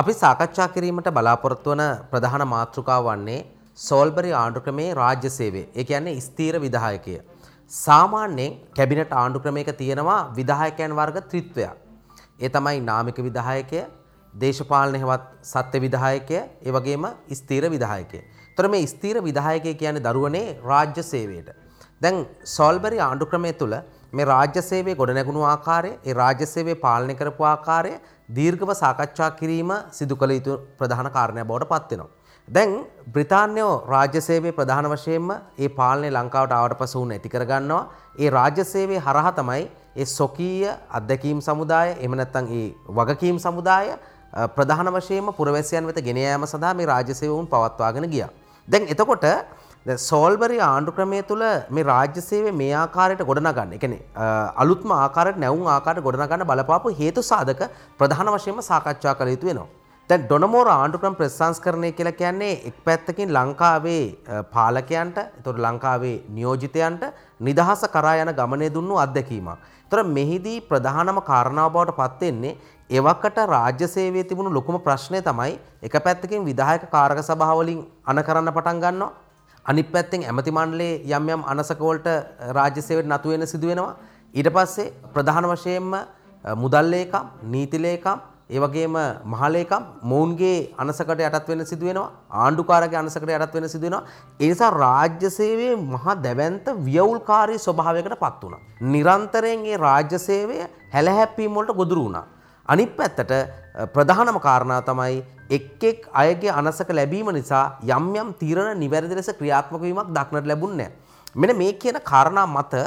අපි සාකච්ඡා කිරීමට බලාපොරොත්තු වන ප්‍රධාන මාතෘකාව වන්නේ සෝල්බරි ආණ්ඩු ක්‍රමේ රාජ්‍ය සේවය. ඒ කියන්නේ ස්ථීර විධායකය. සාමාන්‍යයෙන් කැබිනට් ආණ්ඩු ක්‍රමයක තියෙනවා විධායකයන් වර්ග ත්‍රිත්වයක්. ඒ තමයි නාමික විධායකය, දේශපාලන හෙවත් සත්‍ය විධායකය, ඒ වගේම ස්ථීර විධායකය. තොර මේ ස්ථීර විධායකය කියන්නේ දරුවනේ රාජ්‍ය සේවයට. දැන් සෝල්බරි ආණ්ඩු ක්‍රමය තුළ මේ රාජ්‍ය සේවය ගොඩනැගුණු ආකාරය, ඒ රාජ්‍ය සේවය පාලනය කරපු ආකාරය දීර්ඝව සාකච්ඡා කිරීම සිදු කළ යුතු ප්‍රධාන කාරණයක් බවට පත් වෙනවා. දැන් බ්‍රිතාන්‍යෝ රාජ්‍ය සේවයේ ප්‍රධාන වශයෙන්ම ඒ පාලනය ලංකාවට ආවට පසු උන් ඇති කරගන්නවා. ඒ රාජ්‍ය සේවයේ හරහා තමයි ඒ සොකීය අත්දැකීම් සමුදාය එහෙම නැත්නම් ඒ වගකීම් සමුදාය ප්‍රධාන වශයෙන්ම පුරවැසියන් වෙත ගෙන යාම සඳහා මේ රාජ්‍ය සේවය උන් පවත්වාගෙන ගියා. දැන් එතකොට සෝල්බරි ආණ්ඩු ක්‍රමය තුළ මේ රාජ්‍ය සේවය මේ ආකාරයට ගොඩනගන්න. ඒ කියන්නේ අලුත්ම ආකාරයට නැවුම් ආකාරයට ගොඩනගන්න බලපාපු හේතු සාධක ප්‍රධාන වශයෙන්ම සාකච්ඡා කළ යුතු වෙනවා. දැන් ඩොනමෝර ආණ්ඩුක්‍රම ප්‍රතිසංස්කරණය කියලා කියන්නේ එක් පැත්තකින් ලංකාවේ පාලකයන්ට, එතකොට ලංකාවේ නියෝජිතයන්ට නිදහස කරා යන ගමනේ දුන්නු අත්දැකීමක්. ඒතර මෙහිදී ප්‍රධානම කාරණාව බවට පත් වෙන්නේ එවකට රාජ්‍ය සේවයේ තිබුණු ලොකුම ප්‍රශ්නය තමයි එක පැත්තකින් විධායක කාරක සභාවලින් අන කරන්න පටන් ගන්නවා. අනිත් පැත්තෙන් ඇමති මණ්ඩලයේ යම් යම් අනසක වලට රාජ්‍ය සේවයට නතු වෙන සිදු වෙනවා. ඊට පස්සේ ප්‍රධාන වශයෙන්ම මුදල් ලේකම්, නීති ලේකම්, ඒ වගේම මහලේකම් මොවුන්ගේ අනසකට යටත් වෙන සිදු වෙනවා. ආණ්ඩුකාරගේ අනසකට යටත් වෙන සිදු වෙනවා. ඒ නිසා රාජ්‍ය සේවයේ මහා දැවැන්ත ව්‍යවුල්කාරී ස්වභාවයකට පත් වුණා. නිරන්තරයෙන් මේ රාජ්‍ය සේවය හැලහැප්පීම් වලට ගොදුරු වුණා. අනිත් පැත්තට ප්‍රධානම කාරණා තමයි එක් එක් අයගේ අනසක ලැබීම නිසා යම් යම් තීරණ නිවැරදි ලෙස ක්‍රියාත්මක වීමක් දක්නට ලැබුණේ නැහැ. මෙන්න මේ කියන කාරණා මත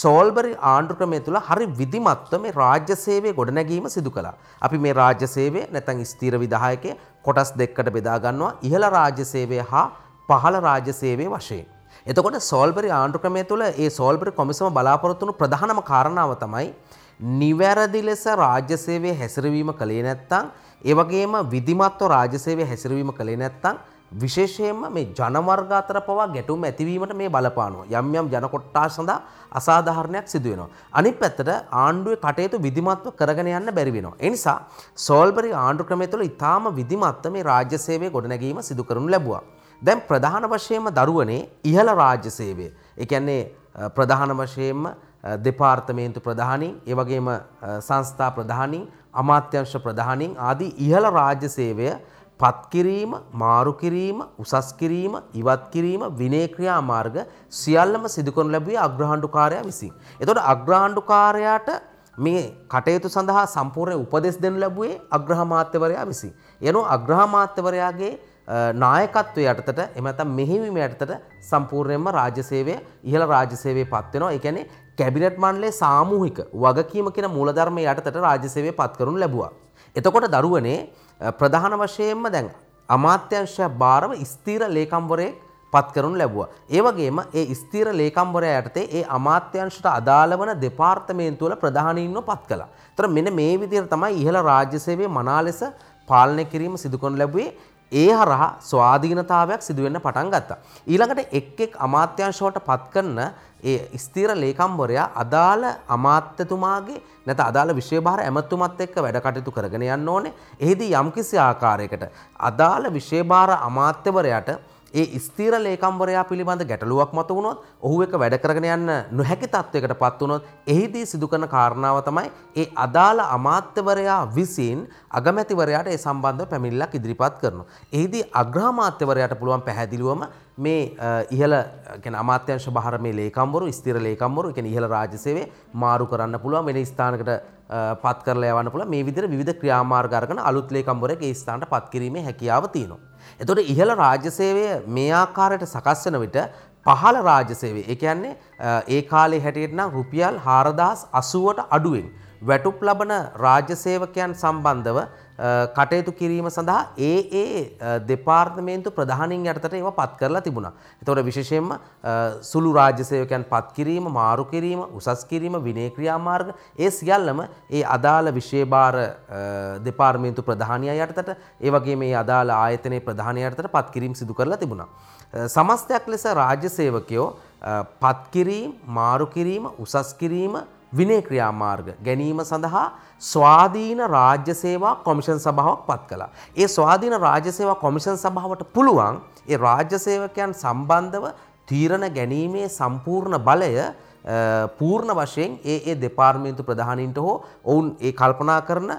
සෝල්බරි ආණ්ඩු ක්‍රමය තුළ හරි විධිමත්ව මේ රාජ්‍ය සේවය ගොඩනැගීම සිදු කළා. අපි මේ රාජ්‍ය සේවය නැත්නම් ස්ථීර විධායකයේ කොටස් දෙකකට බෙදා ගන්නවා. ඉහළ රාජ්‍ය සේවය හා පහළ රාජ්‍ය සේවය වශයෙන්. එතකොට සෝල්බරි ආණ්ඩු ක්‍රමය තුළ ඒ සෝල්බරි කොමිසම බලාපොරොත්තු වුණු ප්‍රධානම කාරණාව තමයි නිවැරදි ලෙස රාජ්‍ය සේවයේ හැසිරවීම කළේ නැත්නම් ඒ වගේම විධිමත්ව රාජ්‍ය සේවයේ හැසිරවීම කළේ නැත්නම් විශේෂයෙන්ම මේ ජනවර්ග අතර පවා ගැටුම් ඇතිවීමට මේ බලපානවා. යම් යම් ජන කොට්ටාස් සඳහා අසාධාරණයක් සිදු වෙනවා. අනිත් පැත්තට ආණ්ඩුවේ කටයුතු විධිමත්ව කරගෙන යන්න බැරි වෙනවා. ඒ නිසා සෝල්බරි ආණ්ඩු ක්‍රමය තුළ ඊටාම විධිමත්ව මේ රාජ්‍ය සේවය ගොඩනැගීම සිදු කරනු ලැබුවා. දැන් ප්‍රධාන වශයෙන්ම දරුවනේ ඉහළ රාජ්‍ය සේවය. ඒ කියන්නේ ප්‍රධාන වශයෙන්ම දෙපාර්තමේන්තු ප්‍රධානීන්, ඒ වගේම සංස්ථා ප්‍රධානීන්, අමාත්‍යංශ ප්‍රධානීන් ආදී ඉහළ රාජ්‍ය සේවය පත්කිරීම, මාරු කිරීම, උසස් කිරීම, ඉවත් කිරීම, විනය ක්‍රියා මාර්ග සියල්ලම සිදු කරනු ලැබුවේ අග්‍රහාණ්ඩුකාරයා විසින්. එතකොට අග්‍රහාණ්ඩුකාරයාට මේ කටයුතු සඳහා සම්පූර්ණ උපදෙස් දෙනු ලැබුවේ අග්‍රහාමාත්‍යවරයා විසින්. එනෝ අග්‍රහාමාත්‍යවරයාගේ නායකත්වය යටතට එම නැත්නම් මෙහෙයවීම යටතට සම්පූර්ණයෙන්ම රාජ්‍ය සේවය ඉහළ රාජ්‍ය සේවයේ පත් වෙනවා. ඒ කියන්නේ කැබිනට් මණ්ඩලයේ සාමූහික වගකීම කියන මූලධර්මය යටතට රාජ්‍ය සේවය පත් කරනු ලැබුවා. එතකොට දරුවනේ ප්‍රධාන වශයෙන්ම දැන් අමාත්‍යංශයක් භාරව ස්ථීර ලේකම්වරයෙක් පත් කරනු ලැබුවා. ඒ වගේම ඒ ස්ථීර ලේකම්වරයා යටතේ ඒ අමාත්‍යංශයට අදාළ වන දෙපාර්තමේන්තු වල ප්‍රධානීන්ව පත් කළා. ඒතර මෙන්න මේ විදිහට තමයි ඉහළ රාජ්‍ය සේවයේ මනා ලෙස පාලනය කිරීම සිදු කරනු ලැබුවේ. ඒ හරහා ස්වාධීනතාවයක් සිදුවෙන්න පටන් ගත්තා. ඊළඟට එක් එක් අමාත්‍යංශවලට පත් කරන ඒ ස්ථීර ලේකම්වරයා අදාළ අමාත්‍යතුමාගේ නැත අදාළ විශේභාර ඇමතුමත් එක්ක වැඩ කටයුතු කරගෙන යන්න ඕනේ. එහිදී යම්කිසි ආකාරයකට අදාළ විශේභාර අමාත්‍යවරයාට ඒ ස්ථීර ලේකම්වරයා පිළිබඳ ගැටලුවක් මත වුණොත් ඔහු එක වැඩ කරගෙන යන්න නොහැකි තත්වයකට පත් වුණොත් එහිදී සිදු කරන කාරණාව තමයි ඒ අදාළ අමාත්‍යවරයා විසින් අගමැතිවරයාට ඒ සම්බන්ධව පැමිණිල්ලක් ඉදිරිපත් කරනවා. එහිදී අග්‍රාමාත්‍යවරයාට පුළුවන් පැහැදිලිවම මේ ඉහළ කියන්නේ අමාත්‍යංශ බහර මේ ලේකම්වරු ස්ථිර ලේකම්වරු කියන්නේ ඉහළ රාජ්‍ය සේවයේ මාරු කරන්න පුළුවන් වෙන ස්ථානකට පත් කරලා යවන්න පුළුවන් මේ විදිහට විවිධ ක්‍රියාමාර්ග අරගෙන අලුත් ලේකම්වරයෙක් ඒ ස්ථානට පත් කිරීමේ හැකියාව තියෙනවා. එතකොට ඉහළ රාජ්‍ය සේවය මේ ආකාරයට සකස් වෙන විට පහළ රාජ්‍ය සේවය. ඒ කියන්නේ ඒ කාලේ හැටියට නම් රුපියල් 4080ට අඩුවෙන් වැටුප් ලබන රාජ්‍ය සේවකයන් සම්බන්ධව කටයුතු කිරීම සඳහා ඒ ඒ දෙපාර්තමේන්තු ප්‍රධානින් යටතට ඒවා පත් කරලා තිබුණා. එතකොට විශේෂයෙන්ම සුළු රාජ්‍ය සේවකයන් පත් කිරීම, මාරු කිරීම, උසස් කිරීම, විනය ක්‍රියාමාර්ග ඒ සියල්ලම ඒ අදාළ විශේෂභාර දෙපාර්තමේන්තු ප්‍රධානියා යටතට ඒ වගේම මේ අදාළ ආයතනයේ ප්‍රධානියා යටතට පත් කිරීම සිදු කරලා තිබුණා. සමස්තයක් ලෙස රාජ්‍ය සේවකයෝ පත් කිරීම, මාරු කිරීම, උසස් කිරීම, විනය ක්‍රියාමාර්ග ගැනීම සඳහා ස්වාධීන රාජ්‍ය සේවා කොමිෂන් සභාවක් පත් කළා. ඒ ස්වාධීන රාජ්‍ය සේවා කොමිෂන් සභාවට පුළුවන් ඒ රාජ්‍ය සේවකයන් සම්බන්ධව තීරණ ගැනීමේ සම්පූර්ණ බලය පූර්ණ වශයෙන් ඒ ඒ දෙපාර්තමේන්තු ප්‍රධානීන්ට හෝ ඔවුන් ඒ කල්පනා කරන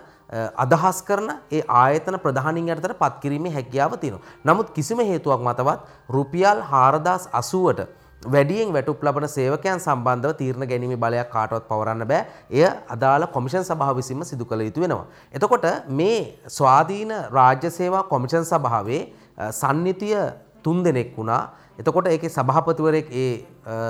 අදහස් කරන ඒ ආයතන ප්‍රධානින් යටතට පත් කිරීමේ හැකියාව තියෙනවා. නමුත් කිසිම හේතුවක් මතවත් රුපියල් 4080ට වැඩියෙන් වැටුප් ලබන සේවකයන් සම්බන්ධව තීරණ ගැනීමේ බලයක් කාටවත් පවරන්න බෑ. එය අදාළ කොමිෂන් සභාව විසින්ම සිදු කළ යුතු වෙනවා. එතකොට මේ ස්වාධීන රාජ්‍ය සේවා කොමිෂන් සභාවේ සන්නිතිය තුන් දෙනෙක් වුණා. එතකොට ඒකේ සභාපතිවරයෙක් ඒ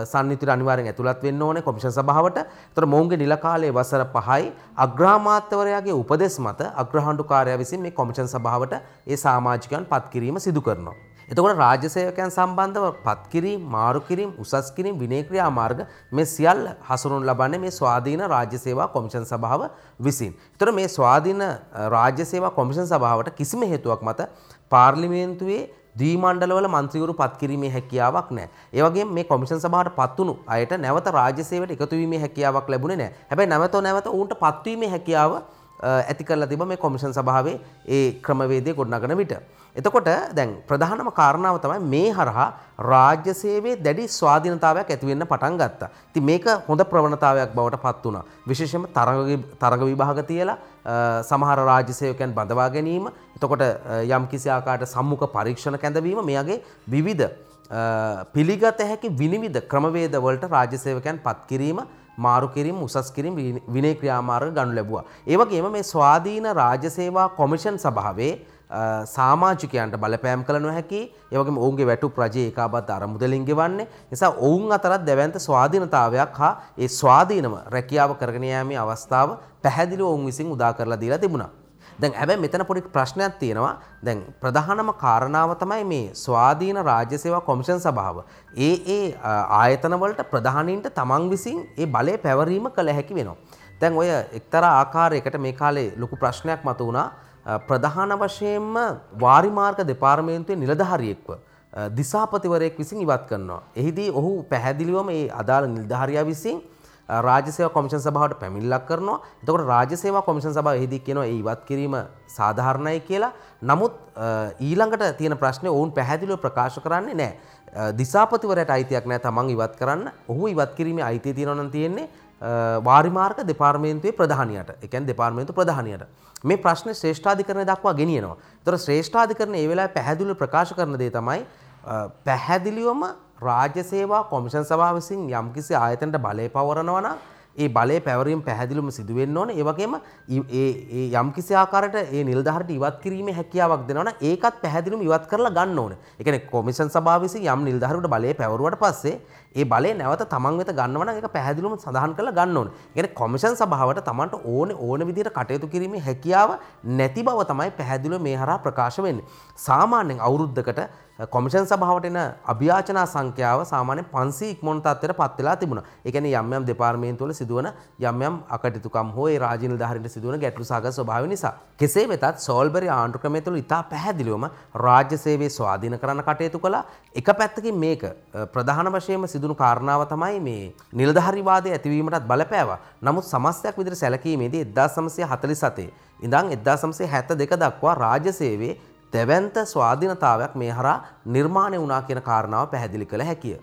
සන්නිතිට අනිවාර්යෙන් ඇතුළත් වෙන්න ඕනේ කොමිෂන් සභාවට. එතකොට මොවුන්ගේ නිල කාලය වසර 5යි අග්‍රාමාත්‍යවරයාගේ උපදෙස් මත අග්‍රහඬුකාරයා විසින් මේ කොමිෂන් සභාවට ඒ සමාජිකයන් පත් කිරීම සිදු කරනවා. එතකොට රාජ්‍ය සේවකයන් සම්බන්ධව පත්කිරීම, මාරු කිරීම, උසස් කිරීම, විනය ක්‍රියාමාර්ග මේ සියල්ල හසුරුවනු ලබන්නේ මේ ස්වාධීන රාජ්‍ය සේවා කොමිෂන් සභාව විසින්. එතකොට මේ ස්වාධීන රාජ්‍ය සේවා කොමිෂන් සභාවට කිසිම හේතුවක් මත පාර්ලිමේන්තුවේ දීමණ්ඩලවල මන්ත්‍රීවරු පත් කිරීමේ හැකියාවක් නැහැ. ඒ වගේම මේ කොමිෂන් සභාවට පත්වුණු අයට නැවත රාජ්‍ය සේවයට එකතු වීමේ හැකියාවක් ලැබුණේ නැහැ. හැබැයි නැවත නැවත ඔවුන්ට පත්වීමේ හැකියාව ඇති කරලා තිබ මේ කොමිෂන් සභාවේ ඒ ක්‍රමවේදය ගොඩනගන විට. එතකොට දැන් ප්‍රධානම කාරණාව තමයි මේ හරහා රාජ්‍ය සේවයේ දැඩි ස්වාධීනතාවයක් ඇති වෙන්න පටන් ගත්තා. ඉතින් මේක හොඳ ප්‍රවණතාවයක් බවට පත් වුණා. විශේෂයෙන්ම තරඟ තරඟ විභාග තියලා සමහර රාජ්‍ය සේවකයන් බඳවා ගැනීම, එතකොට යම් කිසි ආකාරයකට සම්මුඛ පරීක්ෂණ කැඳවීම මෙයගේ විවිධ පිළිගත හැකි විනිවිද ක්‍රමවේද වලට රාජ්‍ය සේවකයන් පත් කිරීම මාරු කිරීම උසස් කිරීම විනය ක්‍රියාමාර්ග ගනු ලැබුවා. ඒ වගේම මේ ස්වාධීන රාජ්‍ය සේවා කොමිෂන් සභාවේ සාමාජිකයන්ට බලපෑම් කළ නොහැකි ඒ වගේම ඔවුන්ගේ වැටුප් රජයේ ඒකාබද්ධ අරමුදලින් ගෙවන්නේ. නිසා ඔවුන් අතරත් දැවැන්ත ස්වාධීනතාවයක් හා ඒ ස්වාධීනම රැකියාව කරගෙන යාමේ අවස්ථාව පැහැදිලිව ඔවුන් විසින් උදා කරලා දීලා තිබුණා. දැන් හැබැයි මෙතන පොඩි ප්‍රශ්නයක් තියෙනවා. දැන් ප්‍රධානම කාරණාව තමයි මේ ස්වාධීන රාජ්‍ය සේවා කොමිෂන් සභාව. ඒ ඒ ආයතන වලට ප්‍රධානීන්ට තමන් විසින් ඒ බලය පැවරීම කළ හැකි වෙනවා. දැන් ඔය එක්තරා ආකාරයකට මේ කාලේ ලොකු ප්‍රශ්නයක් මතුවුණා. ප්‍රධාන වශයෙන්ම වාරිමාර්ග දෙපාර්තමේන්තුවේ නිලධාරියෙක්ව දිසාපතිවරයෙක් විසින් ඉවත් කරනවා. එහිදී ඔහු පැහැදිලිවම ඒ අදාළ නිලධාරියා විසින් රාජ්‍ය සේවා කොමිෂන් සභාවට පැමිණිල්ලක් කරනවා. එතකොට රාජ්‍ය සේවා කොමිෂන් සභාව එහිදී කියනවා ඒ ඉවත් කිරීම සාධාරණයි කියලා. නමුත් ඊළඟට තියෙන ප්‍රශ්නේ ඔවුන් පැහැදිලිව ප්‍රකාශ කරන්නේ නැහැ. දිසාපතිවරයට අයිතියක් නැහැ තමන් ඉවත් කරන්න. ඔහු ඉවත් කිරීමේ අයිතිය තියෙනවා නම් තියෙන්නේ වාරිමාර්ග දෙපාර්තමේන්තුවේ ප්‍රධානියට. ඒ කියන්නේ දෙපාර්තමේන්තු ප්‍රධානියට. මේ ප්‍රශ්නේ ශ්‍රේෂ්ඨාධිකරණය දක්වා ගෙනියනවා. ඒතර ශ්‍රේෂ්ඨාධිකරණය ඒ වෙලාවේ පැහැදිලිව ප්‍රකාශ කරන දේ තමයි පැහැදිලිවම රාජ්‍ය සේවා කොමිෂන් සභාව විසින් යම්කිසි ආයතනට බලය පවරනවා නම් ඒ බලය පැවරීම පැහැදිලිවම සිදු වෙන්න ඕනේ. ඒ වගේම ඒ ඒ යම්කිසි ආකාරයට ඒ නිලධාරීට ඉවත් කිරීමේ හැකියාවක් දෙනවා නම් ඒකත් පැහැදිලිවම ඉවත් කරලා ගන්න ඕනේ. ඒ කියන්නේ කොමිෂන් සභාව විසින් යම් නිලධාරීට බලය පැවරුවට පස්සේ ඒ බලය නැවත තමන් වෙත ගන්නවා නම් ඒක පැහැදිලිවම සඳහන් කරලා ගන්න ඕනේ. ඒ කියන්නේ කොමිෂන් සභාවට තමන්ට ඕනේ ඕන විදිහට කටයුතු කිරීමේ හැකියාව නැති බව තමයි පැහැදිලිව මේ හරහා ප්‍රකාශ වෙන්නේ. සාමාන්‍යයෙන් අවුරුද්දකට කොමිෂන් සභාවට එන අභ්‍යාචනා සංඛ්‍යාව සාමාන්‍යයෙන් 500 ඉක්මන තත්ත්වයට පත් වෙලා තිබුණා. ඒ කියන්නේ යම් යම් දෙපාර්තමේන්තු වල සිදුවන යම් යම් අකටයුතුකම් හෝ ඒ රාජ්‍ය නිලධාරීන්ට සිදුවන ගැටලු සහගත ස්වභාවය නිසා. කෙසේ වෙතත් සෝල්බරි ආණ්ඩු ක්‍රමය තුළ ඉතා පැහැදිලිවම රාජ්‍ය සේවය ස්වාධීන කරන්න කටයුතු කළා. එක පැත්තකින් මේක ප්‍රධාන වශයෙන්ම සිදුණු කාරණාව තමයි මේ නිලධාරීවාදය ඇතිවීමටත් බලපෑවා. නමුත් සමස්තයක් විදිහට සැලකීමේදී 1947 ඉඳන් 1972 දක්වා රාජ්‍ය සේවයේ දැවන්ත ස්වාධීනතාවයක් මේ හරහා නිර්මාණය වුණා කියන කාරණාව පැහැදිලි කළ හැකිය.